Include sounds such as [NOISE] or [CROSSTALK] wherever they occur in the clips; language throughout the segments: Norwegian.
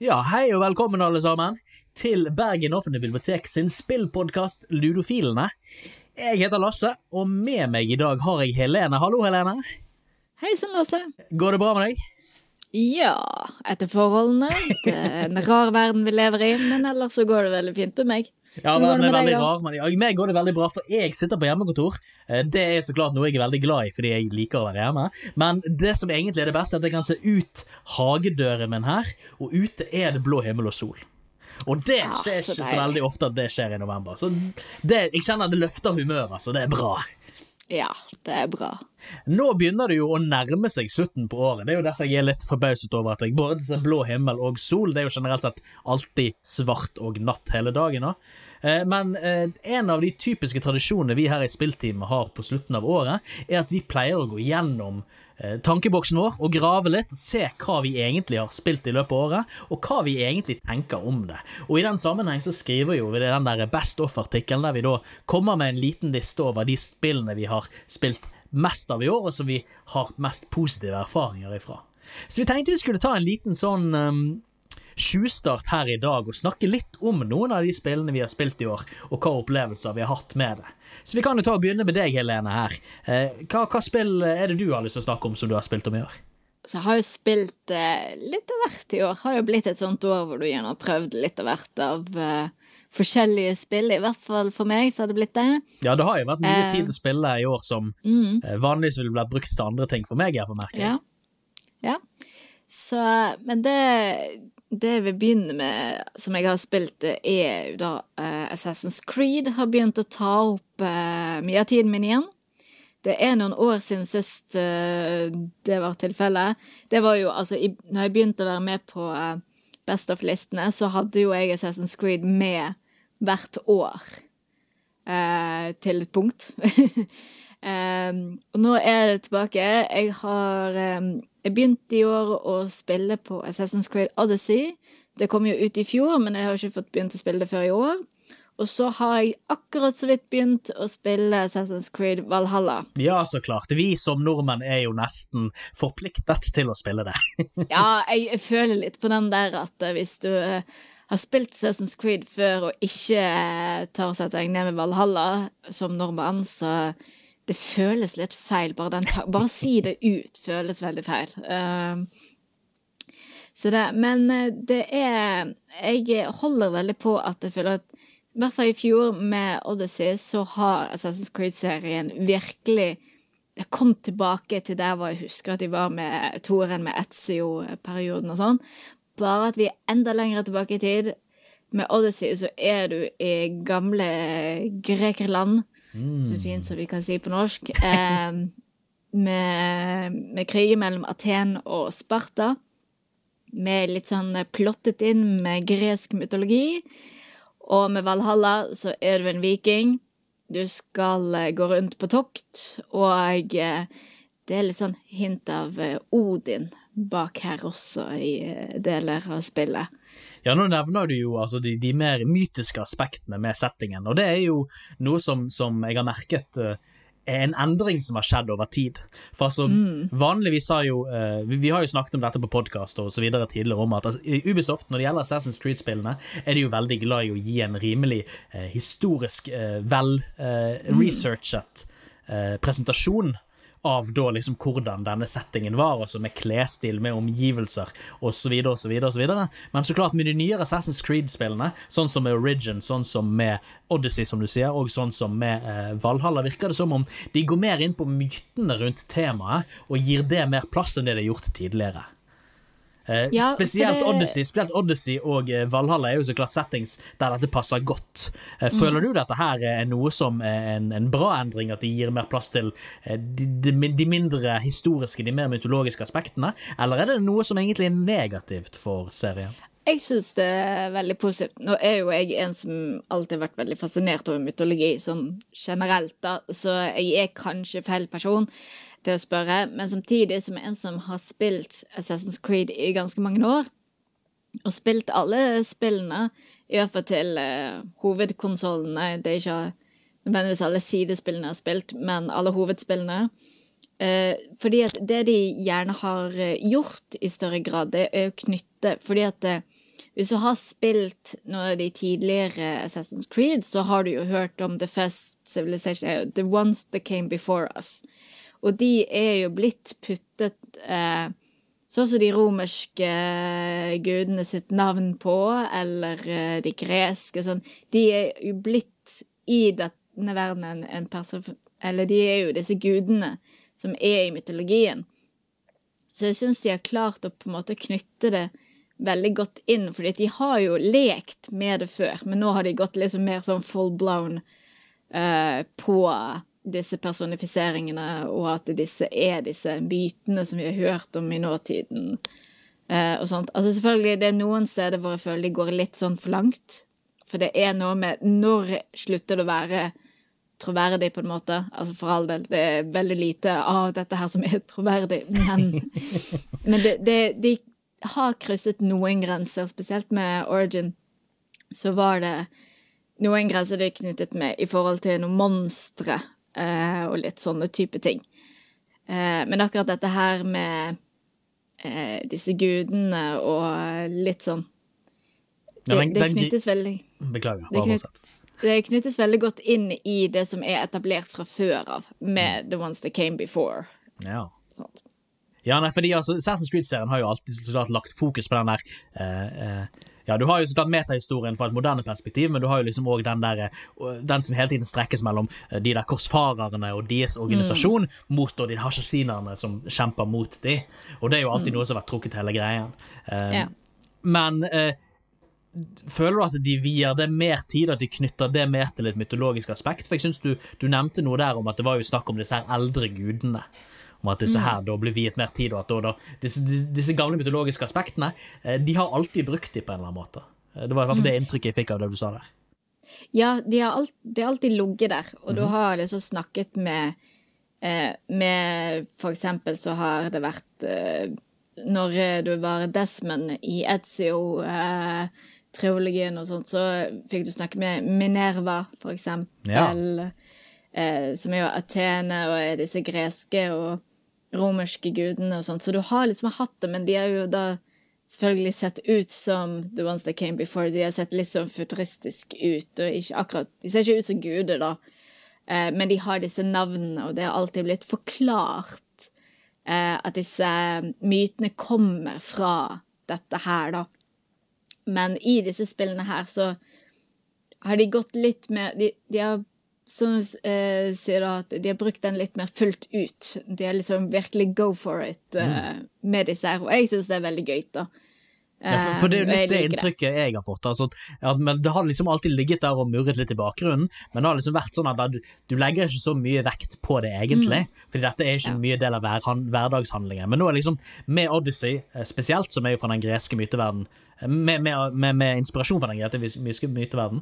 Ja, hei og velkommen alle sammen til Bergen Offentlige Bibliotek sin spillpodkast Ludofilene. Jeg heter Lasse, og med meg i dag har jeg Helene. Hallo, Helene. Hei sann, Lasse. Går det bra med deg? Ja, etter forholdene. Det er en rar verden vi lever i, men ellers så går det veldig fint med meg. Ja, men, det er veldig rar, men ja, meg går det veldig bra, for jeg sitter på hjemmekontor. Eh, Det er så klart noe jeg er veldig glad i, fordi jeg liker å være hjemme. Men det som egentlig er det beste, er at jeg kan se ut hagedøren min her, og ute er det blå himmel og sol. Og det Ja, skjer så ikke så veldig ofte at det skjer i november. Så det, jeg kjenner det løfter humøret, så det er bra. Ja, det er bra. Nå begynner det jo å nærme seg slutten på året. Det er jo derfor jeg er litt forbauset over at jeg både ser blå himmel og sol. Det er jo generelt sett alltid svart og natt hele dagen. da. Eh, Men eh, en av de typiske tradisjonene vi her i Spillteam har på slutten av året, er at vi pleier å gå gjennom eh, tankeboksen vår og grave litt og se hva vi egentlig har spilt i løpet av året, og hva vi egentlig tenker om det. Og i den sammenheng så skriver jo vi den der Best Off-artikkelen der vi da kommer med en liten liste over de spillene vi har spilt mest av i år, og som vi har mest positive erfaringer ifra. Så vi tenkte vi skulle ta en liten sånn um, tjuvstart her i dag og snakke litt om noen av de spillene vi har spilt i år, og hva opplevelser vi har hatt med det. Så vi kan jo ta og begynne med deg, Helene, her. Eh, hva, hva spill er det du har lyst til å snakke om som du har spilt om i år? Så jeg har jo spilt eh, litt av hvert i år. Det Har jo blitt et sånt år hvor du gjerne har prøvd litt av hvert av eh, forskjellige spill. I hvert fall for meg så har det blitt det. Ja, det har jo vært mye Eh. tid til å spille i år som Mm. eh, vanligvis ville blitt brukt til andre ting for meg, jeg får merke. Ja. ja. Så Men det, det jeg vil begynne med, som jeg har spilt, er da eh, Assassin's Creed har begynt å ta opp eh, mye av tiden min igjen. Det er noen år siden sist eh, det var tilfellet. Det var jo altså Når jeg begynte å være med på Best of-listene, så hadde jo jeg Assassin's Creed med hvert år. til et punkt. [LAUGHS] um, og nå er det tilbake. Jeg har um, Jeg begynte i år å spille på Assassin's Creed Odyssey. Det kom jo ut i fjor, men jeg har ikke fått begynt å spille det før i år. Og så har jeg akkurat så vidt begynt å spille Assassin's Creed Valhalla. Ja, så klart. Vi som nordmenn er jo nesten forpliktet til å spille det. [LAUGHS] Ja, jeg, føler litt på den der at eh, hvis du eh, har spilt Assassin's Creed før og ikke eh, tar og setter deg ned med Valhalla som nordmann, så det føles litt feil. Bare, bare si det ut føles veldig feil. Uh, det, men eh, det er Jeg holder veldig på at jeg føler at i hvert fall i fjor med Odyssey så har Assassin's Creed-serien virkelig jeg kom tilbake til der hvor jeg husker at de var med toeren med Etzio-perioden og sånn. Bare at vi er enda lenger tilbake i tid. Med Odyssey så er du i gamle Grekerland, så fint som vi kan si på norsk. Eh, med, med krigen mellom Aten og Sparta. Med litt sånn plottet inn med gresk mytologi. Og med Valhalla så er du en viking. Du skal eh, gå rundt på tokt, og eh, det er litt sånn hint av eh, Odin bak her også i deler av spillet. Ja, nå nevner du jo altså, de, de mer mytiske aspektene med settingen, og det er jo noe som, som jeg har merket uh, en endring som har skjedd over tid. For altså, vanligvis har jo uh, vi, vi har jo snakket om dette på podkast og så videre tidligere om at altså, Ubisoft, når det gjelder Assassin's Creed-spillene, er de jo veldig glad i å gi en rimelig uh, historisk uh, vel eh, researchet eh, presentasjon av da liksom hvordan denne settingen var, altså med klesstil, med omgivelser osv. osv. Men så klart med de nyere Assassin's Creed-spillene, sånn som med Origin, sånn som med Odyssey, som du sier, og sånn som med eh, Valhalla, virker det som om de går mer inn på mytene rundt temaet og gir det mer plass enn det de har gjort tidligere. Eh, Ja, spesielt, det- Odyssey, spesielt Odyssey og eh, Valhalla er jo så klart settings der dette passer godt. Eh, Mm. føler du dette her er noe som er en, en bra endring, at de gir mer plass til eh, de, de, de mindre historiske, de mer mytologiske aspektene, eller er det noe som egentlig er negativt for serien? Jeg syns det er veldig positivt. Nå er jo jeg en som alltid har vært veldig fascinert over mytologi, sånn generelt, da, så jeg er kanskje feil person til å spørre, men samtidig som en som har spilt Assassin's Creed i ganske mange år, og spilt alle spillene, i hvert fall til uh, hovedkonsollene, det er ikke nødvendigvis alle sidespillene jeg har spilt, men alle hovedspillene, Uh, fordi at det de gjerne har eh, gjort i større grad, det er å knytte Fordi at eh, hvis du har spilt noen av de tidligere Assassin's Creed, så har du jo hørt om The First Civilization, eh, The Ones That Came Before Us. Og de er jo blitt puttet eh, sånn som de romerske eh, gudene sitt navn på, eller eh, de greske sånn. De er jo blitt i denne verdenen en person... Eller de er jo disse gudene som er i mytologien. Så jeg syns de har klart å på en måte knytte det veldig godt inn, fordi de har jo lekt med det før, men nå har de gått liksom mer sånn full blown uh, på disse personifiseringene, og at disse er disse mytene som vi har hørt om i nåtiden. Uh, og sånt. Altså Selvfølgelig, det er noen steder hvor jeg føler de går litt sånn for langt. For det er noe med Når slutter det å være troverdig, på en måte. Altså For all del, det er veldig lite av dette her som er troverdig, men, [LAUGHS] men det, det, de har krysset noen grenser, spesielt med Origin. Så var det noen grenser det er knyttet med i forhold til noen monstre eh, og litt sånne type ting. Eh, men akkurat dette her med eh, disse gudene og litt sånn Det, Ja, men det den- knyttes veldig Beklager. Det knyt- det knyttes veldig godt inn i det som er etablert fra før av, med The Ones That Came Before. Ja. Sånt. Ja, nei, fordi altså, Assassin's Creed-serien har jo alltid så klart lagt fokus på den der uh, uh, Ja, du har jo så klart metahistorien fra et moderne perspektiv, men du har jo liksom òg den der eh, Den som hele tiden strekkes mellom de der korsfarerne og deres organisasjon mot da de hasjasinerne som kjemper mot de. Og det er jo alltid noe som har vært trukket hele greien. Uh, Ja. Men Føler du at de vier det mer tid, at de knytter det mer til et mytologisk aspekt? For jeg synes du, du nevnte noe der om at det var jo snakk om disse her eldre gudene. Om at disse her da blir viet mer tid, og at da, da disse, disse gamle mytologiske aspektene eh, De har alltid brukt de på en eller annen måte. Eh, Det var i hvert fall det inntrykket jeg fikk av det du sa der. Ja, de har, alt, de har alltid ligget der, og du har liksom snakket med eh, Med for eksempel så har det vært eh, Når eh, du var Desmond i Etzio-trilogien og sånt, så fikk du snakke med Minerva, for eksempel. Eh, som er jo Atene og er disse greske og romerske gudene og sånt. Så du har liksom hatt det, men de har jo da selvfølgelig sett ut som The Ones That Came Before. De har sett litt sånn futuristisk ut, og ikke akkurat De ser ikke ut som guder, da. Eh, men de har disse navnene, og det har alltid blitt forklart eh, at disse mytene kommer fra dette her, da. Men i disse spillene her så har de gått litt mer De, de har som eh, sier da, at de har brukt den litt mer fullt ut. De har liksom virkelig go for it eh, med disse her, og jeg syns det er veldig gøy, da. Ja, for, for det er jo Eh, litt det inntrykket jeg har fått. Altså, at, men det har liksom alltid ligget der og murret litt i bakgrunnen, men det har liksom vært sånn at du, du legger ikke så mye vekt på det egentlig, fordi dette er ikke en mye del av hver, hverdagshandlingen. Men nå er liksom, med Odyssey eh, spesielt, som er jo fra den greske myteverden, eh, med, med, med, med inspirasjon fra den greske myteverden,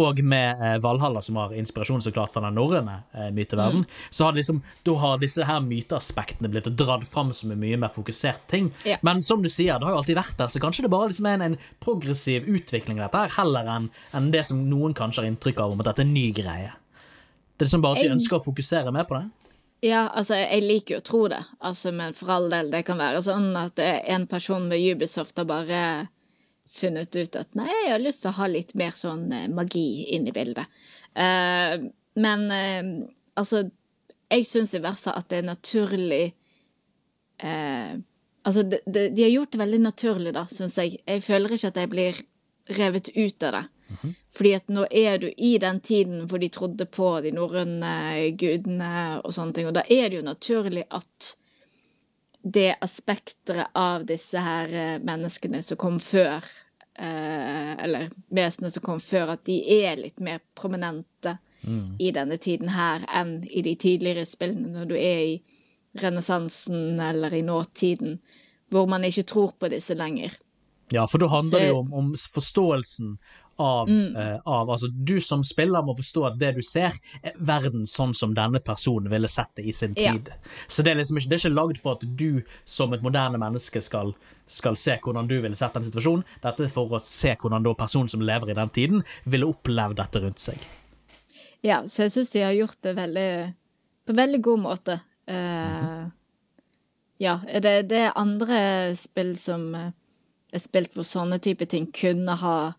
og med eh, Valhalla, som har inspirasjon så klart fra den norrøne eh, myteverden, så har liksom, da har disse her myteaspektene blitt dratt fram som en mye mer fokusert ting. Ja. Men som du sier, det har jo alltid vært der, så kanskje det bare liksom er en, en progressiv utvikling av dette her, heller enn en det som noen kanskje har inntrykk av om at dette er en ny greie. Det er liksom bare at de ønsker å fokusere mer på det. Ja, altså, jeg liker jo å tro det, altså, men for all del, det kan være sånn at er en person ved Ubisoft har bare funnet ut at nei, jeg har lyst til å ha litt mer sånn eh, magi inn i bildet. Uh, men uh, altså, jeg syns i hvert fall at det er naturlig uh, Altså, de, de, de har gjort det veldig naturlig, da, syns jeg. Jeg føler ikke at jeg blir revet ut av det. Fordi at nå er du i den tiden hvor de trodde på de norrøne gudene og sånne ting, og da er det jo naturlig at det aspekteret av disse her eh, menneskene som kom før, eh, eller vesenene som kom før, at de er litt mer prominente i denne tiden her enn i de tidligere spillene, når du er i renessansen eller i nåtiden, hvor man ikke tror på disse lenger. Ja, for da handler det jo om, om forståelsen av, eh, av Altså, du som spiller må forstå at det du ser, er verden sånn som denne personen ville sett det i sin Ja. tid. Så det er liksom ikke, det er ikke lagd for at du som et moderne menneske skal, skal se hvordan du ville sett den situasjonen. Dette er for å se hvordan da personen som lever i den tiden, ville opplevd dette rundt seg. Ja, så jeg syns de har gjort det veldig, på en veldig god måte. Eh, Ja, det, det er andre spill som eh, er spilt hvor sånne type ting kunne ha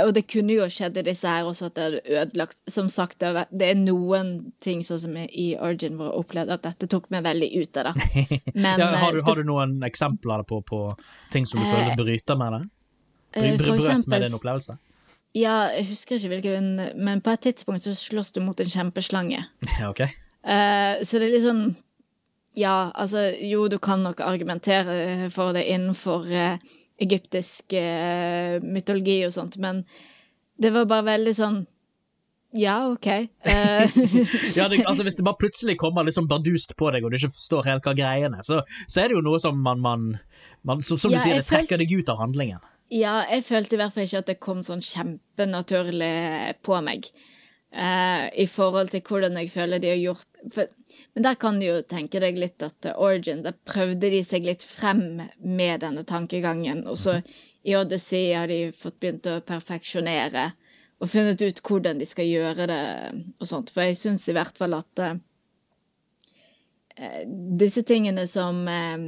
Og det kunne jo skjedd i disse her også, at det hadde ødelagt Som sagt, det er- noen ting sånn som i Origin hvor jeg opplevde at dette tok meg veldig ut av det. [LAUGHS] Men ja, har, eh, du, har du noen eksempler på, på ting som du føler bryter med det? Bry, eh, bry, brøt med din opplevelse? Ja, jeg husker ikke hvilken, men på et tidspunkt så slåss du mot en kjempeslange. [LAUGHS] Ja, ok. Eh, så det er litt sånn Ja, altså, jo, du kan nok argumentere for det innenfor eh, egyptisk uh, mytologi og sånt, men det var bare veldig sånn Ja, OK. Uh, [LAUGHS] Ja, det, altså Hvis det bare plutselig kommer litt sånn bardust på deg, og du ikke forstår helt hva greien er, så, så er det jo noe som man, man, man Som, som Ja, du sier, det trekker deg ut av handlingen. ja, jeg følte i hvert fall ikke at det kom sånn kjempenaturlig på meg. Eh, I forhold til hvordan jeg føler de har gjort for, Men der kan du jo tenke deg litt at eh, Origin, der prøvde de seg litt frem med denne tankegangen. Og så i Odyssey har de fått begynt å perfeksjonere og funnet ut hvordan de skal gjøre det og sånt. For jeg syns i hvert fall at eh, disse tingene som eh,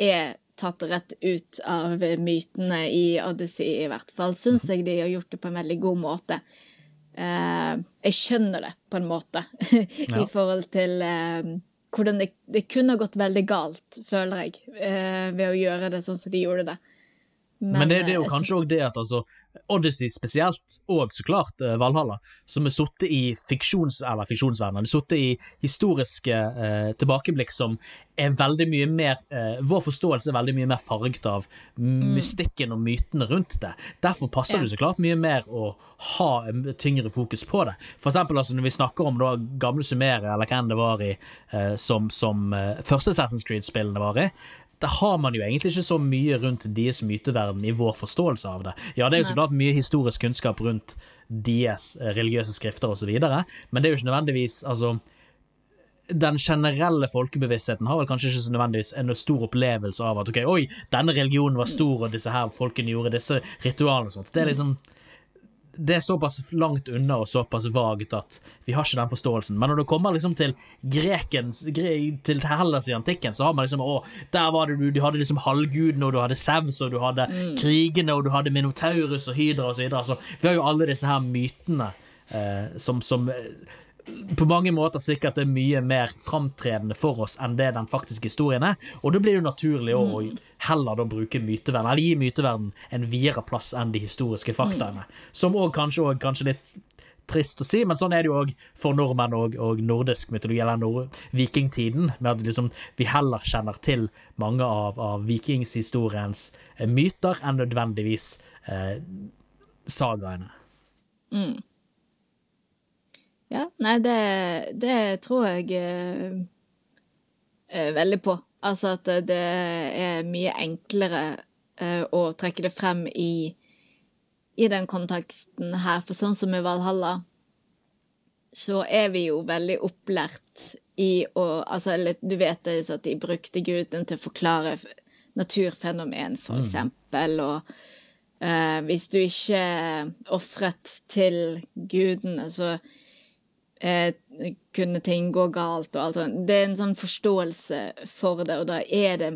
er tatt rett ut av mytene i Odyssey, i hvert fall, syns jeg de har gjort det på en veldig god måte. Eh, jeg skjønner det, på en måte, [LAUGHS] i forhold til eh, hvordan det, det kunne gått veldig galt, føler jeg, eh, ved å gjøre det sånn som de gjorde det. Men, det, det er jo kanskje òg det at altså Odyssey spesielt, og så klart uh, Valhalla, som er sittet i fiksjons, eller fiksjonsverdenen, sittet i historiske uh, tilbakeblikk som er veldig mye mer uh, Vår forståelse er veldig mye mer farget av mystikken og mytene rundt det. Derfor passer Ja. det så klart mye mer å ha en tyngre fokus på det. For eksempel altså, når vi snakker om da, gamle Sumeria, eller hvem det var i, som, som første Assassin's Creed-spillene var i, da har man jo egentlig ikke så mye rundt deres myteverden i vår forståelse av det. Ja, det er jo så klart mye historisk kunnskap rundt deres eh, religiøse skrifter osv., men det er jo ikke nødvendigvis altså den generelle folkebevisstheten har vel kanskje ikke så nødvendigvis en stor opplevelse av at ok, oi, denne religionen var stor, og disse her folkene gjorde disse ritualene og sånt. Det er liksom det er såpass langt unna og såpass vagt at vi har ikke den forståelsen. Men når du kommer liksom til grekens gre, til Hellas i antikken, så har man liksom Å, der var det du Du hadde liksom halvgudene, og du hadde Sevs, og du hadde krigene, og du hadde Minotaurus og Hydra og så videre. så vi har jo alle disse her mytene eh, som, som på mange måter sikkert er mye mer framtredende for oss enn det den faktiske historien er. Og da blir det naturlig å å heller da bruke myteverden, eller gi myteverden en videre plass enn de historiske faktaene. Som òg kanskje, og kanskje litt trist å si, men sånn er det jo òg for nordmenn og, og nordisk mytologi, eller nord vikingtiden, med at liksom, vi heller kjenner til mange av, av vikingshistoriens eh, myter enn nødvendigvis eh, sagaene. Ja, nei, det, det tror jeg eh, eh, veldig på. Altså at det er mye enklere eh, å trekke det frem i, i den konteksten her. For sånn som i Valhalla, så er vi jo veldig opplært i å Altså, eller du vet det, at de brukte guden til å forklare naturfenomen, for eksempel, og eh, hvis du ikke ofret til gudene, så eh, kunne ting gå galt og alt sånt. Det er en sånn forståelse for det, og da er det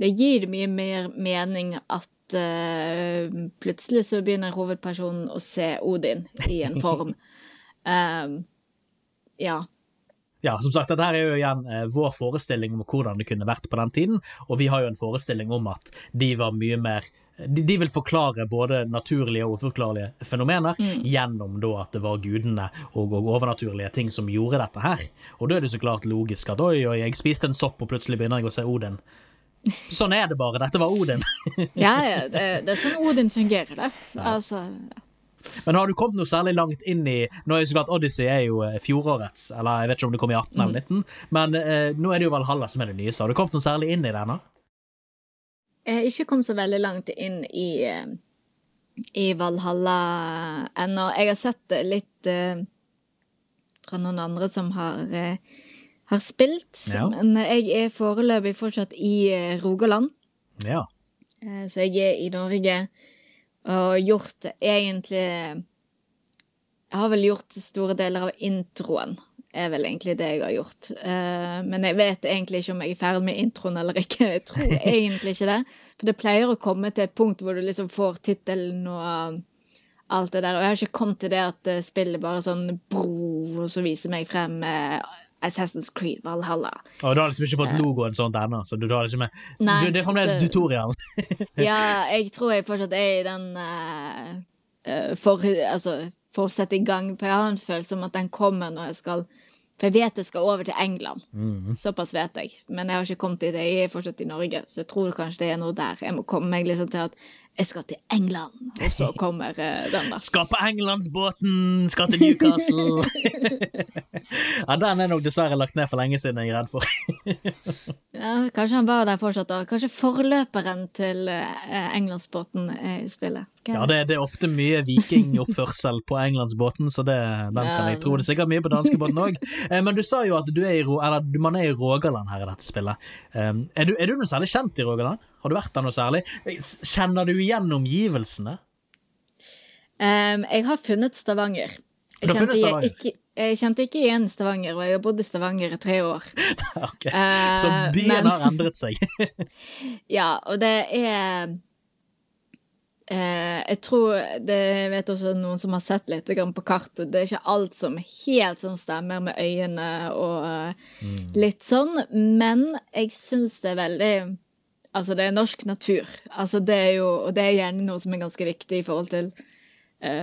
Det gir det mye mer mening at eh, plutselig så begynner hovedpersonen å se Odin i en form. Um, [LAUGHS] ja. Ja, som sagt, dette her er jo igjen eh, vår forestilling om hvordan det kunne vært på den tiden, og vi har jo en forestilling om at de var mye mer De, de vil forklare både naturlige og uforklarlige fenomener gjennom da at det var gudene og, og overnaturlige ting som gjorde dette her. Og da er det så klart logisk at oi, oi, jeg spiste en sopp, og plutselig begynner jeg å se Odin. Sånn er det bare. Dette var Odin. [LAUGHS] Ja, ja, det, det er sånn Odin fungerer, det. Altså Men har du kommet noe særlig langt inn i Nå er jo så klart Odyssey er jo eh, fjorårets, eller jeg vet ikke om det kom i 18 eller 19, men eh, nå er det jo Valhalla som er det nyeste. Har du kommet noe særlig inn i det ennå? Jeg har ikke kommet så veldig langt inn i, eh, i Valhalla ennå. Jeg har sett det litt uh, fra noen andre som har, uh, har spilt, Ja. men jeg er foreløpig fortsatt i uh, Rogaland. Ja. Eh, Så jeg er i Norge og gjort egentlig Jeg har vel gjort store deler av introen er vel egentlig det jeg har gjort. Eh, men jeg vet egentlig ikke om jeg er ferdig med introen eller ikke. [LAUGHS] Jeg tror egentlig ikke det. For det pleier å komme til et punkt hvor du liksom får tittelen og alt det der. Og jeg har ikke kommet til det at eh, spillet bare sånn bro, og så viser meg frem eh, Assassin's Creed Valhalla. Og du har liksom ikke fått logoen sånt ennå, så du, har ikke med, Nei, du, Det er fremdeles så- tutorial. [LAUGHS] Ja, jeg tror jeg fortsatt er i den eh, eh, for, altså, for å sette i gang, for jeg har en følelse om at den kommer når jeg skal For jeg vet jeg skal over til England. Såpass vet jeg. Men jeg har ikke kommet dit. Jeg er fortsatt i Norge, så jeg tror kanskje det er noe der. Jeg må komme meg liksom til at jeg skal til England, og så [LAUGHS] kommer eh, den, da. Skal på Englandsbåten! Skal til Newcastle! [LAUGHS] ja, Den er nok dessverre lagt ned for lenge siden, jeg er redd for. [LAUGHS] Ja, kanskje han var der fortsatt, da. Kanskje forløperen til eh, Englandsbåten er i spillet. Ja, det, det er ofte mye vikingoppførsel på Englandsbåten, så det, den kan jeg tro. Det er sikkert mye på danskebåten òg. Men du sa jo at du er i, eller, man er i Rogaland her i dette spillet. Um, Er du, er du noe særlig kjent i Rogaland? Har du vært der noe særlig? Kjenner du igjen omgivelsene? Um, jeg har funnet Stavanger. Jeg funnet kjente, Stavanger? ikke, jeg kjente ikke igjen Stavanger, og jeg har bodd i Stavanger i tre år. [LAUGHS] Ok, Så Eh, byen men- har endret seg. [LAUGHS] [LAUGHS] Ja, og det er eh, Jeg tror det, Jeg vet også noen som har sett litt på kart, og det er ikke alt som helt sånn stemmer med øyene og eh, litt sånn, men jeg syns det er veldig Altså, det er norsk natur. Altså, det er jo Og det er gjerne noe som er ganske viktig i forhold til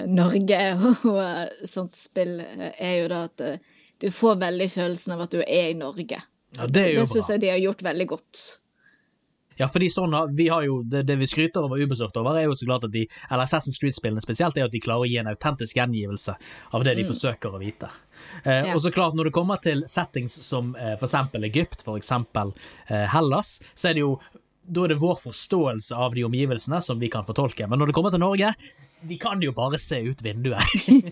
Norge [LAUGHS] og eh, sånt spill, eh, er jo da at eh, du får veldig følelsen av at du er i Norge. Ja, det Det syns jeg de har gjort veldig godt. Ja, fordi sånn vi har jo, det, det vi skryter over Ubisoft over, er jo så klart at de, eller Assassin's Creed-spillene spesielt, er at de klarer å gi en autentisk gjengivelse av det de forsøker å vite. Eh, Ja. Og så klart, når det kommer til settings som eh, eksempel Egypt, eksempel eh, Hellas, så er det jo da er det vår forståelse av de omgivelsene som vi kan fortolke. Men når det kommer til Norge, vi kan jo bare se ut vinduet.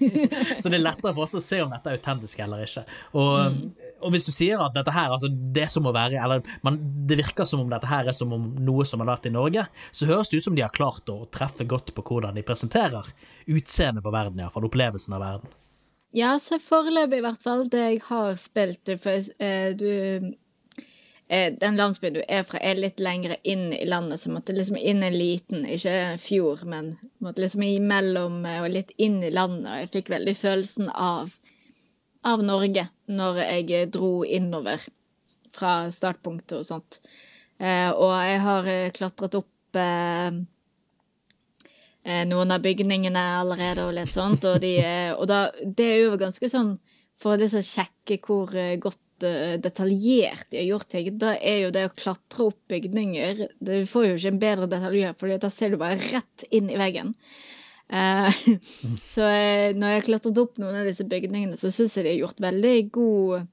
[LAUGHS] så det er lettere for oss å se om dette er autentisk eller ikke. Og, og hvis du sier at dette her, altså det som må være Eller man, det virker som om dette her er som om noe som har vært i Norge, så høres det ut som de har klart å treffe godt på hvordan de presenterer utseendet på verden, iallfall opplevelsen av verden. Ja, så foreløpig i hvert fall det jeg har spilt. For eh, du Den landsbyen du er fra, er litt lengre inn i landet, så måtte liksom inn en liten, ikke en fjord, men måtte liksom imellom eh, og litt inn i landet. Og jeg fikk veldig følelsen av, av Norge når jeg eh, dro innover fra startpunktet og sånt. Eh, og jeg har eh, klatret opp eh, eh, noen av bygningene allerede og litt sånt, og, de, eh, og da, det er jo ganske sånn For å liksom sjekke hvor eh, godt eh, detaljert de har gjort ting, da er jo det å klatre opp bygninger Du får jo ikke en bedre detalj, for da ser du bare rett inn i veggen. Eh, [LAUGHS] så eh, når jeg har klatret opp noen av disse bygningene, så syns jeg de har gjort veldig god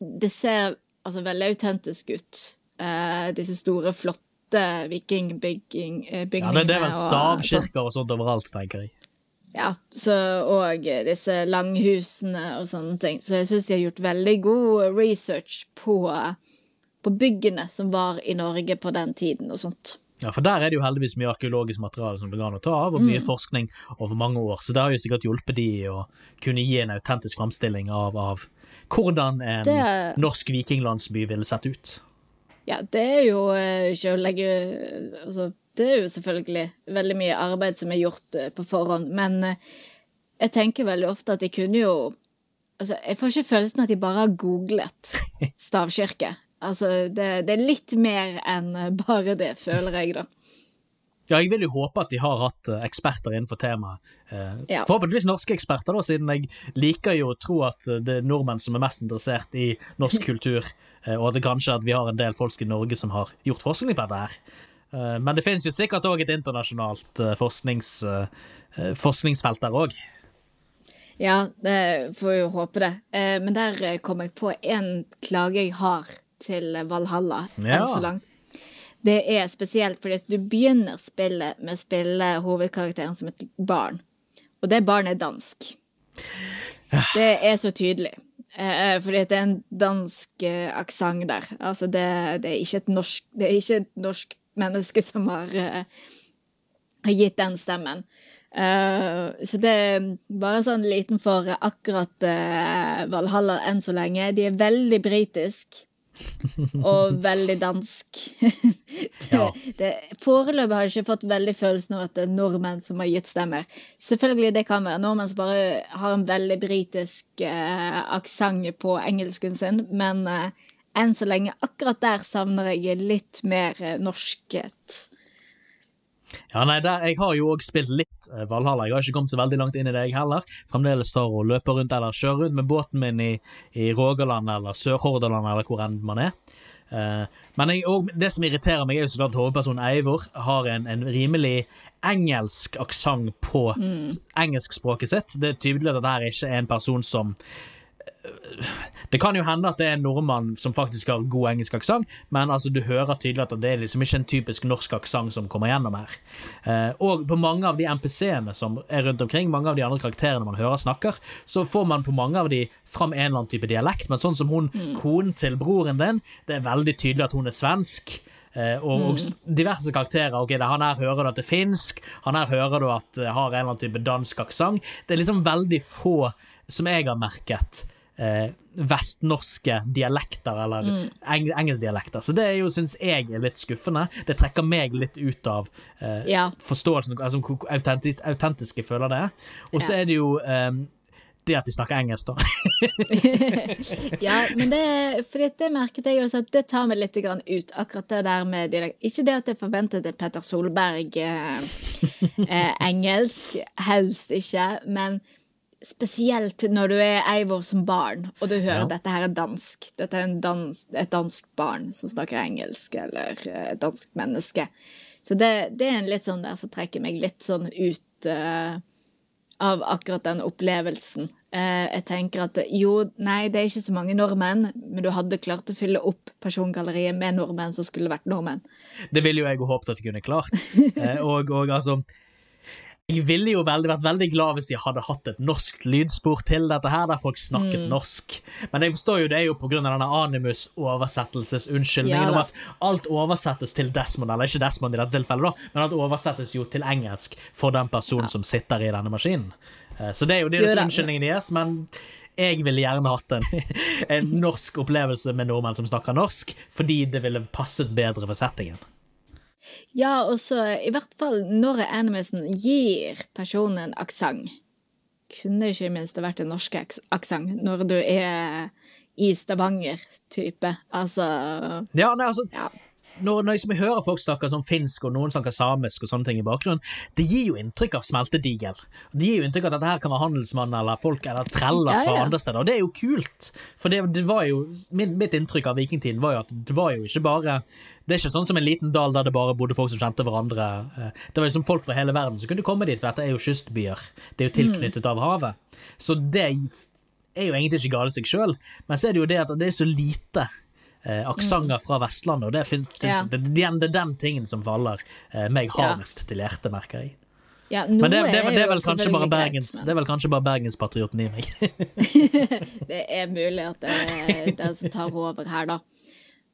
Det ser altså veldig autentisk ut. Eh, disse store, flotte vikingbygging, eh, Ja, det, er vel og stavkirker og sånt overalt, tenker jeg. Ja, så, og disse langhusene og sånne ting. Så jeg syns de har gjort veldig god research på, på byggene som var i Norge på den tiden og sånt. Ja, for der er det jo heldigvis mye arkeologisk materiale som det går an å ta av, og mye forskning over mange år, så det har jo sikkert hjulpet de å kunne gi en autentisk framstilling av, av hvordan en Det- norsk vikinglandsby ville sett ut. Ja, det er jo eh, ikke å legge Altså, det er jo selvfølgelig veldig mye arbeid som er gjort eh, på forhånd, men eh, jeg tenker veldig ofte at de kunne jo Altså, jeg får ikke følelsen at de bare har googlet [LAUGHS] stavkirke. Altså, det, det er litt mer enn eh, bare det, føler jeg, da. Ja, jeg vil jo håpe at de har hatt eksperter innenfor temaet. Ja. Forhåpentligvis norske eksperter, da, siden jeg liker jo å tro at det er nordmenn som er mest interessert i norsk [LAUGHS] kultur, og at det kanskje at vi har en del folk i Norge som har gjort forskning på dette her. Eh, Men det finnes jo sikkert òg et internasjonalt eh, forsknings, eh, forskningsfelt der òg. Ja, det får jo håpe det. Men der kom jeg på en klage jeg har til Valhalla Ja. enn så langt. Det er spesielt fordi at du begynner spillet med å spille hovedkarakteren som et barn. Og det barnet er dansk. Det er så tydelig. Fordi at det er en dansk aksent der. Altså, det, det, er ikke et norsk, det er ikke et norsk menneske som har, eh, har gitt den stemmen. Uh, så det er bare sånn liten for akkurat uh, Valhalla enn så lenge. De er veldig britisk. [LAUGHS] og veldig dansk. [LAUGHS] det, Ja. det, foreløpig har jeg ikke fått veldig følelsen av at det er nordmenn som har gitt stemmer. Selvfølgelig det kan være nordmenn som bare har en veldig britisk uh, aksent på engelsken sin, men eh, enn så lenge, akkurat der savner jeg litt mer eh, norskhet. Ja, nei, der, Jeg har jo òg spilt litt eh, Valhalla. Jeg har ikke kommet så veldig langt inn i det, jeg heller. Fremdeles tar og løper rundt eller kjører rundt med båten min i, i Rogaland eller Sør-Hordaland eller hvor enn man er. Uh, men jeg, og det som irriterer meg, er jo så klart hovedpersonen Eivor har en, en rimelig engelsk aksent på engelskspråket sitt. Det er tydelig at dette her ikke er en person som det kan jo hende at det er en nordmann som faktisk har god engelsk aksent, men altså, du hører tydelig at det er liksom ikke en typisk norsk aksent som kommer gjennom her. Eh, og på mange av de MPC-ene som er rundt omkring, mange av de andre karakterene man hører snakker, så får man på mange av de fram en eller annen type dialekt, men sånn som hun, konen til broren din, det er veldig tydelig at hun er svensk. Eh, og, og diverse karakterer. ok, det, Han her hører du at det er finsk, han her hører du at det har en eller annen type dansk aksent. Det er liksom veldig få som jeg har merket. Eh, vestnorske dialekter, eller eng engelskdialekter. Så det er jo, syns jeg, er litt skuffende. Det trekker meg litt ut av eh, Ja. forståelsen, altså hvor autentisk, autentisk jeg føler det. Og så Ja. er det jo eh, det at de snakker engelsk, da. [LAUGHS] Ja, men det, for det merket jeg også at det tar meg litt grann ut, akkurat det der med dialekt. Ikke det at jeg forventet et Petter Solberg eh, eh, engelsk, helst ikke, men spesielt når du er Eivor som barn, og du hører Ja. dette her er dansk. Dette er en dans, et dansk barn som snakker engelsk, eller eh, et dansk menneske. Så det, det er en litt sånn der som trekker meg litt sånn ut uh, av akkurat den opplevelsen. Uh, jeg tenker at jo, nei, det er ikke så mange nordmenn, men du hadde klart å fylle opp persongalleriet med nordmenn som skulle vært nordmenn. Det ville jo jeg håpet at jeg kunne klart. [LAUGHS] Eh, og, og altså Jeg ville jo veldig, vært veldig glad hvis de hadde hatt et norsk lydspor til dette her, der folk snakket norsk. Men jeg forstår jo det er jo av denne Animus-oversettelsesunnskyldningen Ja om at alt oversettes til Desmond, eller ikke Desmond i dette tilfellet, da, men at det oversettes jo til engelsk for den personen som sitter i denne maskinen. Eh, Så det er jo det deres unnskyldningen deres, men jeg ville gjerne hatt en, [LAUGHS] en norsk opplevelse med nordmenn som snakker norsk, fordi det ville passet bedre for settingen. Ja, og så i hvert fall når animisen gir personen en aksent. Kunne ikke minst det vært en norsk aks- aksent når du er i Stavanger-type. Altså Ja, nei, altså, Ja. Når, når jeg hører folk snakke sånn finsk, og noen snakker samisk og sånne ting i bakgrunnen, det gir jo inntrykk av smeltedigel. Det gir jo inntrykk av at dette her kan være handelsmann eller folk eller treller fra ja. andre steder, og det er jo kult. For det, det var jo, min, mitt inntrykk av vikingtiden var jo at det var jo ikke bare Det er ikke sånn som en liten dal der det bare bodde folk som kjente hverandre. Eh, Det var liksom folk fra hele verden som kunne komme dit, for dette er jo kystbyer. Det er jo tilknyttet av havet. Så det er jo egentlig ikke galt i seg sjøl, men så er det jo det at det er så lite eh, aksenter fra Vestlandet, og det, finnes, Ja. det, det, er den- det er den tingen som faller eh, meg hardest til hjertet, merker jeg. Ja, Men det, det, det, er vel kanskje bare greit, Bergens, men- det er vel kanskje bare bergenspatrioten i meg. [LAUGHS] Det er mulig at det er den som tar over her, da.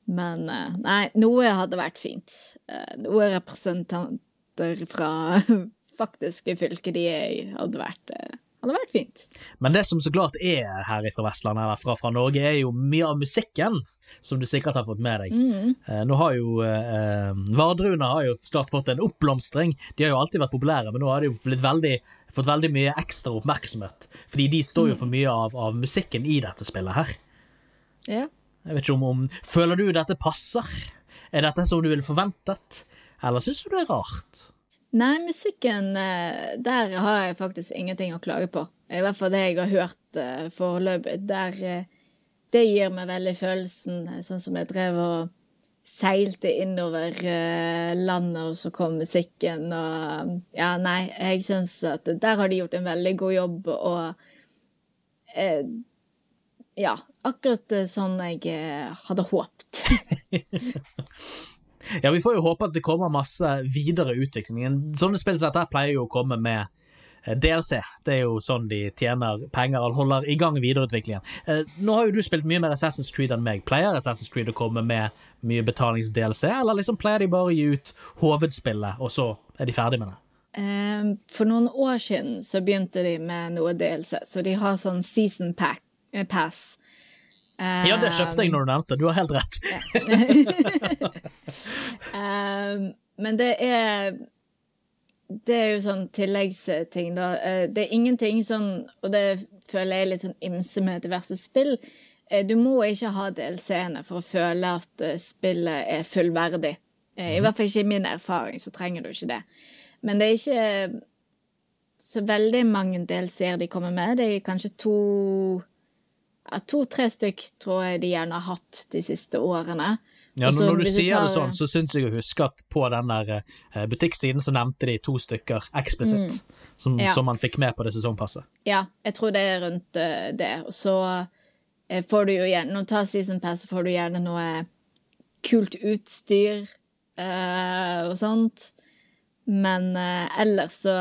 Men eh, nei, noe hadde vært fint. Eh, Noe representanter fra [LAUGHS] faktiske fylket de er i, hadde vært, eh, hadde vært fint. Men det som så klart er her fra Vestlandet, eller fra, fra Norge, er jo mye av musikken, som du sikkert har fått med deg. Eh, nå har jo eh, Vardruna har jo snart fått en oppblomstring. De har jo alltid vært populære, men nå har de jo veldig, fått veldig mye ekstra oppmerksomhet. Fordi de står jo for mye av, av musikken i dette spillet her. Ja. Jeg vet ikke om, om Føler du dette passer? Er dette som du ville forventet? Eller syns du det er rart? Nei, musikken, eh, der har jeg faktisk ingenting å klage på. I hvert fall det jeg har hørt eh, foreløpig. Der eh, Det gir meg veldig følelsen sånn som jeg drev og seilte innover landet, og så kom musikken, og Ja, nei, jeg syns at der har de gjort en veldig god jobb, og eh, Ja, akkurat sånn jeg hadde håpt. [LAUGHS] [LAUGHS] Ja, Vi får jo håpe at det kommer masse videre utvikling. Sånne spill som dette pleier jo å komme med eh, DLC. Det er jo sånn de tjener penger og holder i gang videreutviklingen. Eh, Nå har jo du spilt mye mer Assassin's Creed enn meg. Pleier Assassin's Creed å komme med mye betalings-DLC, eller liksom pleier de bare å gi ut hovedspillet, og så er de ferdig med det? Eh, for noen år siden så begynte de med noe DLC, så de har sånn season pack, pass. Eh, Ja, det kjøpte jeg når du nevnte, du har helt rett. [LAUGHS] Eh, men det er Det er jo sånn tilleggsting, da. Eh, det er ingenting sånn, og det føler jeg er litt sånn ymse med diverse spill. Du må ikke ha DLC-ene for å føle at spillet er fullverdig. I hvert fall ikke i min erfaring, så trenger du ikke det. Men det er ikke så veldig mange DLC-er de kommer med. Det er kanskje to To-tre stykk tror jeg de gjerne har hatt de siste årene. Ja, Også, når, du sier tar- det sånn, så syns jeg å huske at på den der eh, butikksiden så nevnte de to stykker eksplisitt, som, Mm. Ja. som man fikk med på det sesongpasset. Ja, jeg tror det er rundt uh, det. Og så uh, får du jo gjerne Når du tar season pass, så får du gjerne noe kult utstyr uh, og sånt. Men eh, ellers så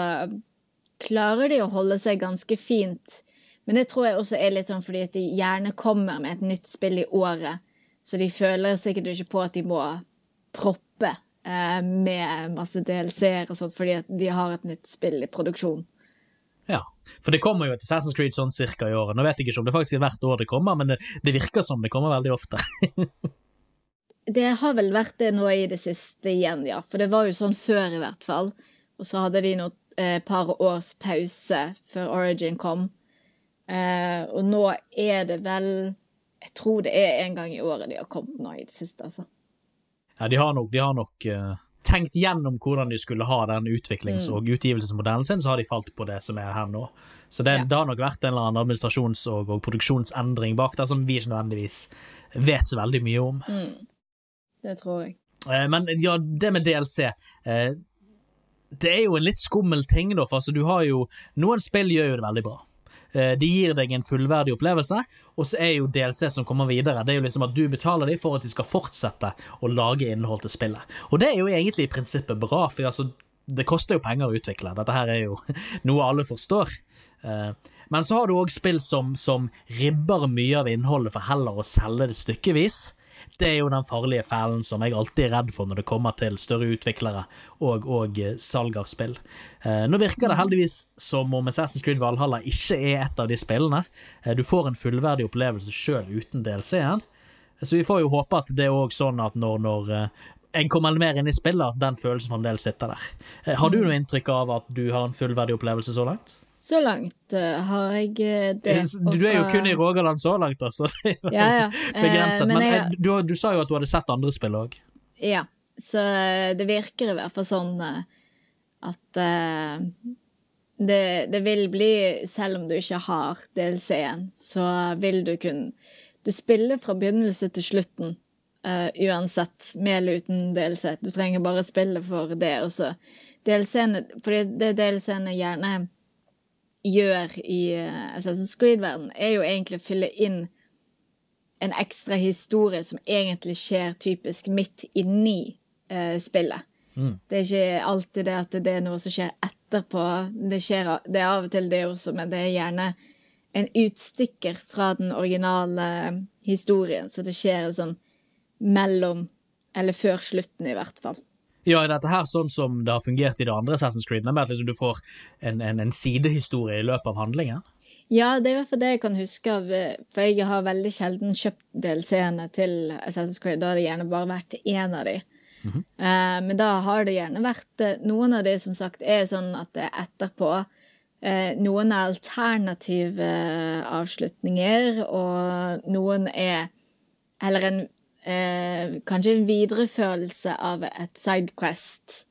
klarer de å holde seg ganske fint. Men det tror jeg også er litt sånn fordi at de gjerne kommer med et nytt spill i året. Så de føler sikkert ikke på at de må proppe eh, med masse DLC-er og sånt fordi at de har et nytt spill i produksjon. Ja, for det kommer jo et Assassin's Creed sånn cirka i året. Nå vet jeg ikke om det faktisk er hvert år det kommer, men det, det virker som det kommer veldig ofte. [LAUGHS] Det har vel vært det nå i det siste igjen, ja. For det var jo sånn før, i hvert fall. Og så hadde de noe eh, par års pause før Origin kom. Eh, og nå er det vel Jeg tror det er en gang i året de har kommet nå i det siste, altså. Ja, de har nok, de har nok eh, tenkt gjennom hvordan de skulle ha den utviklings- Mm. og utgivelsesmodellen sin, så har de falt på det som er her nå. Så det, Ja. det har nok vært en eller annen administrasjons- og, og produksjonsendring bak der som vi ikke nødvendigvis vet så veldig mye om. Det tror jeg. Eh, Men ja, det med DLC eh, Det er jo en litt skummel ting, da, for altså, du har jo Noen spill gjør jo det veldig bra. Eh, De gir deg en fullverdig opplevelse, og så er jo DLC som kommer videre. Det er jo liksom at du betaler dem for at de skal fortsette å lage innhold til spillet. Og det er jo egentlig i prinsippet bra, for altså, det koster jo penger å utvikle. Dette her er jo [LAUGHS] noe alle forstår. Eh, Men så har du òg spill som, som ribber mye av innholdet for heller å selge det stykkevis. Det er jo den farlige fellen som jeg alltid er redd for når det kommer til større utviklere og, og eh, salg av spill. Eh, nå virker det heldigvis som om Assassin's Creed Valhalla ikke er et av de spillene. Eh, du får en fullverdig opplevelse sjøl uten DLC-en. Så vi får jo håpe at det er òg sånn at når, når en kommer mer inn i spillet, den følelsen fremdeles sitter der. Har du noe inntrykk av at du har en fullverdig opplevelse så langt? Så langt uh, har jeg eh, det. Du er jo kun i Rogaland så langt, altså. [LAUGHS] Det er Ja, ja. Eh, begrenset. Men, jeg- eh, du, du sa jo at du hadde sett andre spill òg. Ja, så det virker i hvert fall sånn eh, at uh, det, det vil bli, selv om du ikke har DLC-en, så vil du kunne Du spiller fra begynnelse til slutten, uh, uansett, med eller uten DLC. Du trenger bare spille for det, og så DLC-ene Fordi det DLC-ene gjerne gjør i eh, Assassin's Creed-verden, er jo egentlig å fylle inn en ekstra historie som egentlig skjer typisk midt inni eh, spillet. Det er ikke alltid det at det er noe som skjer etterpå. Det, skjer, det er av og til det også, men det er gjerne en utstikker fra den originale historien, så det skjer sånn mellom, eller før slutten i hvert fall. Ja, er dette her sånn som det har fungert i det andre Assassin's Creed, med at liksom du får en, en, en sidehistorie i løpet av handlingen? Ja, det er i hvert fall det jeg kan huske av, for jeg har veldig sjelden kjøpt DLC-ene til Assassin's Creed. Da har det gjerne bare vært én av de. Eh, men da har det gjerne vært eh, Noen av de som sagt er sånn at det er etterpå. uh, noen er alternative avslutninger, og noen er heller en eh, Kanskje en viderefølelse av et sidequest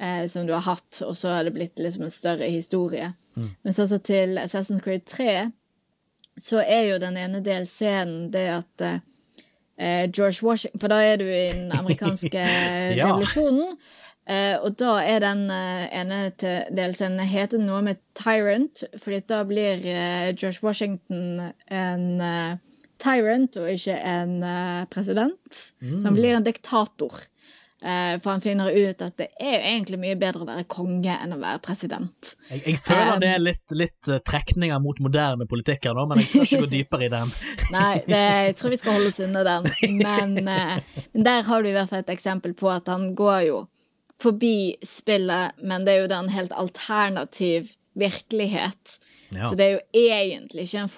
eh, som du har hatt, og så har det blitt liksom en større historie. Men sånn som til Assassin's Creed 3, så er jo den ene delscenen det at eh, George Washington For da er du i den amerikanske [LAUGHS] Ja. revolusjonen. Uh, og da er den uh, ene delscenen heter noe med Tyrant, fordi da blir uh, George Washington en eh, tyrant og ikke en president. president. Så han blir en diktator. Eh, for han finner ut at det er jo egentlig mye bedre å være konge enn å være president. Jeg, jeg føler Um, det er litt, litt eh, trekninger mot moderne politikere nå, men jeg skal ikke gå dypere i den. [LAUGHS] Nei, det, jeg tror vi skal holde oss unna den. Men, uh, men der har du i hvert fall et eksempel på at han går jo forbi spillet, men det er jo da en helt alternativ virkelighet. Ja. Så det er jo egentlig ikke en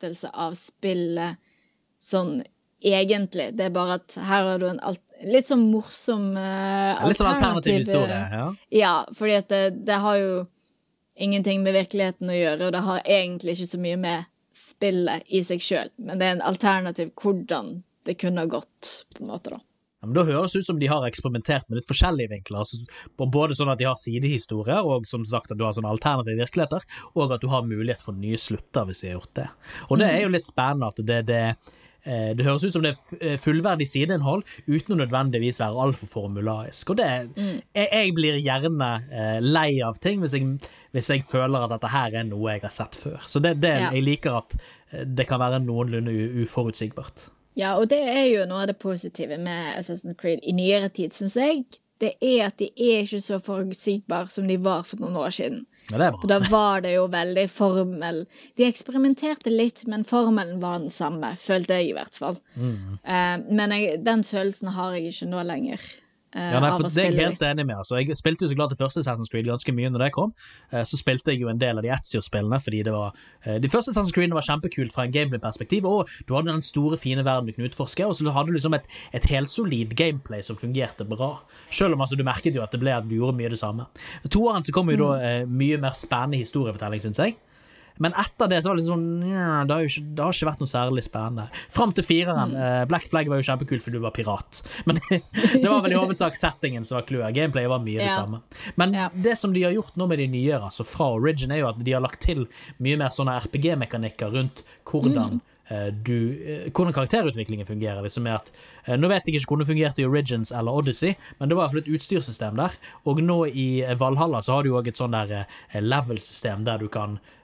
fortsettelse av spillet sånn egentlig. Det er bare at her har du en alt, litt sånn morsom uh, Litt sånn alternativ historie. Ja. Ja, fordi at det, det har jo ingenting med virkeligheten å gjøre, og det har egentlig ikke så mye med spillet i seg sjøl, men det er en alternativ hvordan det kunne ha gått, på en måte, da. Ja, men Da høres det ut som de har eksperimentert med litt forskjellige vinkler. Altså, både sånn at de har sidehistorier, og som sagt at du har sånne alternative virkeligheter, og at du har mulighet for nye slutter hvis de har gjort det. Og det er jo litt spennende at det, det eh, det høres ut som det er eh, fullverdig sideinnhold uten å nødvendigvis være altfor formularisk. Og det, jeg, jeg blir gjerne eh, lei av ting hvis jeg, hvis jeg føler at dette her er noe jeg har sett før. Så det, det, jeg liker at det kan være noenlunde uforutsigbart. Ja, og det er jo noe av det positive med Assassin's Creed i nyere tid, syns jeg. Det er at de er ikke så forutsigbare som de var for noen år siden. Ja, det bra. For da var det jo veldig formel De eksperimenterte litt, men formelen var den samme, følte jeg i hvert fall. Eh, men jeg, den følelsen har jeg ikke nå lenger. Eh, Ja, nei, for det er jeg helt enig med. Altså. Jeg spilte jo så klart det første Assassin's Creed ganske mye når det kom. Eh, Så spilte jeg jo en del av de Etzio-spillene, fordi det var eh, De første Assassin's Creed var kjempekult fra en gameplay-perspektiv, og du hadde den store, fine verden du kunne utforske, og så hadde du liksom et, et helsolid gameplay som fungerte bra. Selv om altså, du merket jo at det ble at du gjorde mye det samme. Toeren så kom jo da eh, mye mer spennende historiefortelling, syns jeg. Men etter det så var det sånn det, har ikke, det har ikke vært noe særlig spennende. Fram til fireren. eh, Black Flag var jo kjempekult fordi du var pirat. Men [LAUGHS] det var vel i hovedsak settingen som var clouet. Gameplay var mye det Ja. samme. Men Ja. det som de har gjort nå med de nyere, altså fra Origin, er jo at de har lagt til mye mer sånne RPG-mekanikker rundt hvordan mm. du, eh, hvordan karakterutviklingen fungerer. Liksom er at, eh, nå vet jeg ikke hvordan det fungerte i Origins eller Odyssey, men det var i hvert fall et utstyrssystem der. Og nå i eh, Valhalla så har du òg et sånn der eh, level-system der du kan eh,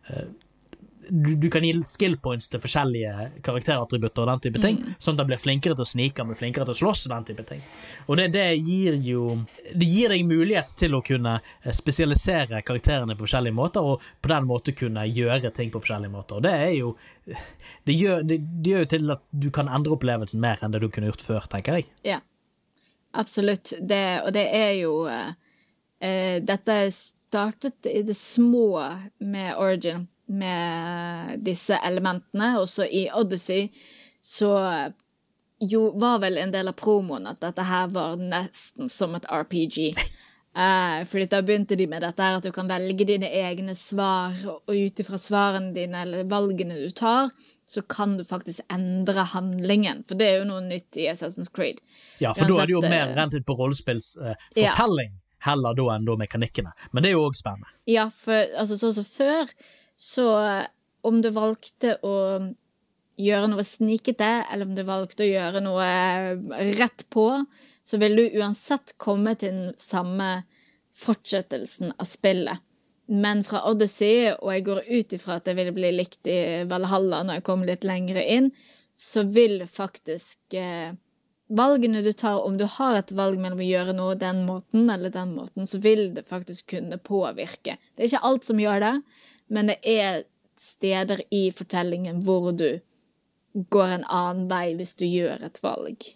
du, du kan gi skill points til forskjellige karakterattributter og den type ting, sånn at han blir flinkere til å snike, blir flinkere til å slåss og den type ting. Og det, det gir jo Det gir deg mulighet til å kunne eh, spesialisere karakterene på forskjellige måter, og på den måten kunne gjøre ting på forskjellige måter. Og det er jo Det gjør, det, det gjør jo til at du kan endre opplevelsen mer enn det du kunne gjort før, tenker jeg. Ja, absolutt. Det, og det er jo eh, eh, Dette startet i det små med Origin, med disse elementene. Også i Odyssey så jo var vel en del av promoen at dette her var nesten som et RPG. [LAUGHS] Eh, fordi da begynte de med dette her at du kan velge dine egne svar, og ut ifra svarene dine eller valgene du tar, så kan du faktisk endre handlingen. For det er jo noe nytt i Assassin's Creed. Ja, for da er det jo mer rentet rent ut på rollespillsfortelling eh, Ja. Heller da enn da mekanikkene. Men det er jo òg spennende. Ja, for altså, sånn som før, så om du valgte å gjøre noe snikete, eller om du valgte å gjøre noe rett på, så vil du uansett komme til den samme fortsettelsen av spillet. Men fra Odyssey, og jeg går ut ifra at det vil bli likt i Valhalla når jeg kommer litt lenger inn, så vil faktisk eh, valgene du tar, om du har et valg mellom å gjøre noe den måten eller den måten, så vil det faktisk kunne påvirke. Det er ikke alt som gjør det, men det er steder i fortellingen hvor du går en annen vei hvis du gjør et valg.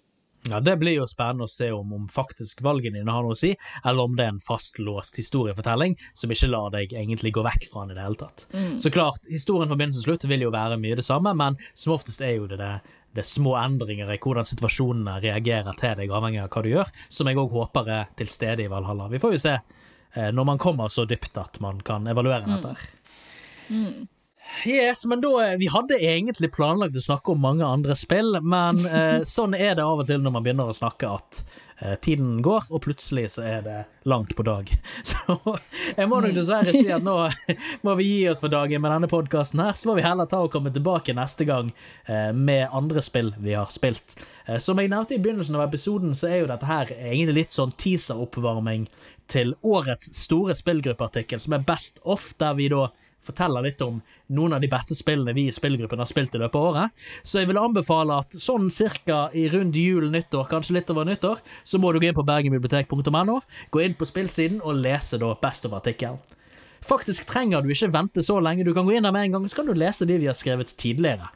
Ja, Det blir jo spennende å se om, om faktisk valgene dine har noe å si, eller om det er en fastlåst historiefortelling som ikke lar deg egentlig gå vekk fra den i det hele tatt. Så klart, historien fra begynnelsen til slutt vil jo være mye det samme, men som oftest er jo det det, det er små endringer i hvordan situasjonene reagerer til deg, avhengig av hva du gjør, som jeg òg håper er til stede i Valhalla. Vi får jo se eh, når man kommer så dypt at man kan evaluere dette. Yes, men da, Vi hadde egentlig planlagt å snakke om mange andre spill, men eh, [LAUGHS] sånn er det av og til når man begynner å snakke at eh, tiden går, og plutselig så er det langt på dag. [LAUGHS] Så jeg må nok dessverre si at nå [LAUGHS] må vi gi oss for dagen med denne podkasten her. Så må vi heller ta og komme tilbake neste gang eh, med andre spill vi har spilt. Eh, som jeg nevnte i begynnelsen av episoden, så er jo dette her egentlig litt sånn teaser-oppvarming til årets store spillgruppeartikkel, som er Best Off, der vi da forteller litt om noen av de beste spillene vi i spillgruppen har spilt i løpet av året. Så jeg vil anbefale at sånn cirka i rundt jul, nyttår, kanskje litt over nyttår, så må du gå inn på bergenbibliotek.no, gå inn på spillsiden og lese da Best of-artikkelen. Faktisk trenger du ikke vente så lenge, du kan gå inn der med en gang, så kan du lese de vi har skrevet tidligere.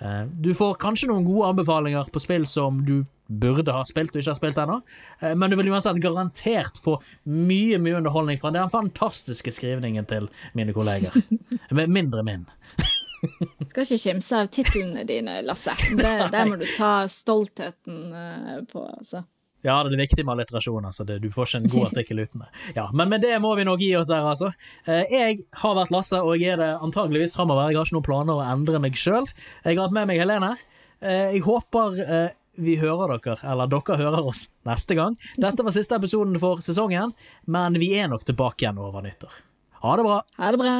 Eh, Du får kanskje noen gode anbefalinger på spill som du burde ha spilt og ikke har spilt ennå. Eh, Men du vil uansett garantert få mye mye underholdning fra den fantastiske skrivningen til mine kolleger. [LAUGHS] Med mindre min. [LAUGHS] Skal ikke kimse av titlene dine, Lasse. Det, [LAUGHS] der må du ta stoltheten eh, på, altså. Ja, det er viktig med alliterasjon. Altså. Det, du får ikke en god [LAUGHS] artikkel uten det. Ja, men med det må vi nok gi oss her, altså. Eh, Jeg har vært Lasse, og jeg er det antageligvis framover. Jeg har ikke noen planer å endre meg sjøl. Jeg har hatt med meg Helene. Eh, Jeg håper eh, vi hører dere, eller dere hører oss neste gang. Dette var siste episoden for sesongen, men vi er nok tilbake igjen over nyttår. Ha det bra! Ha det bra.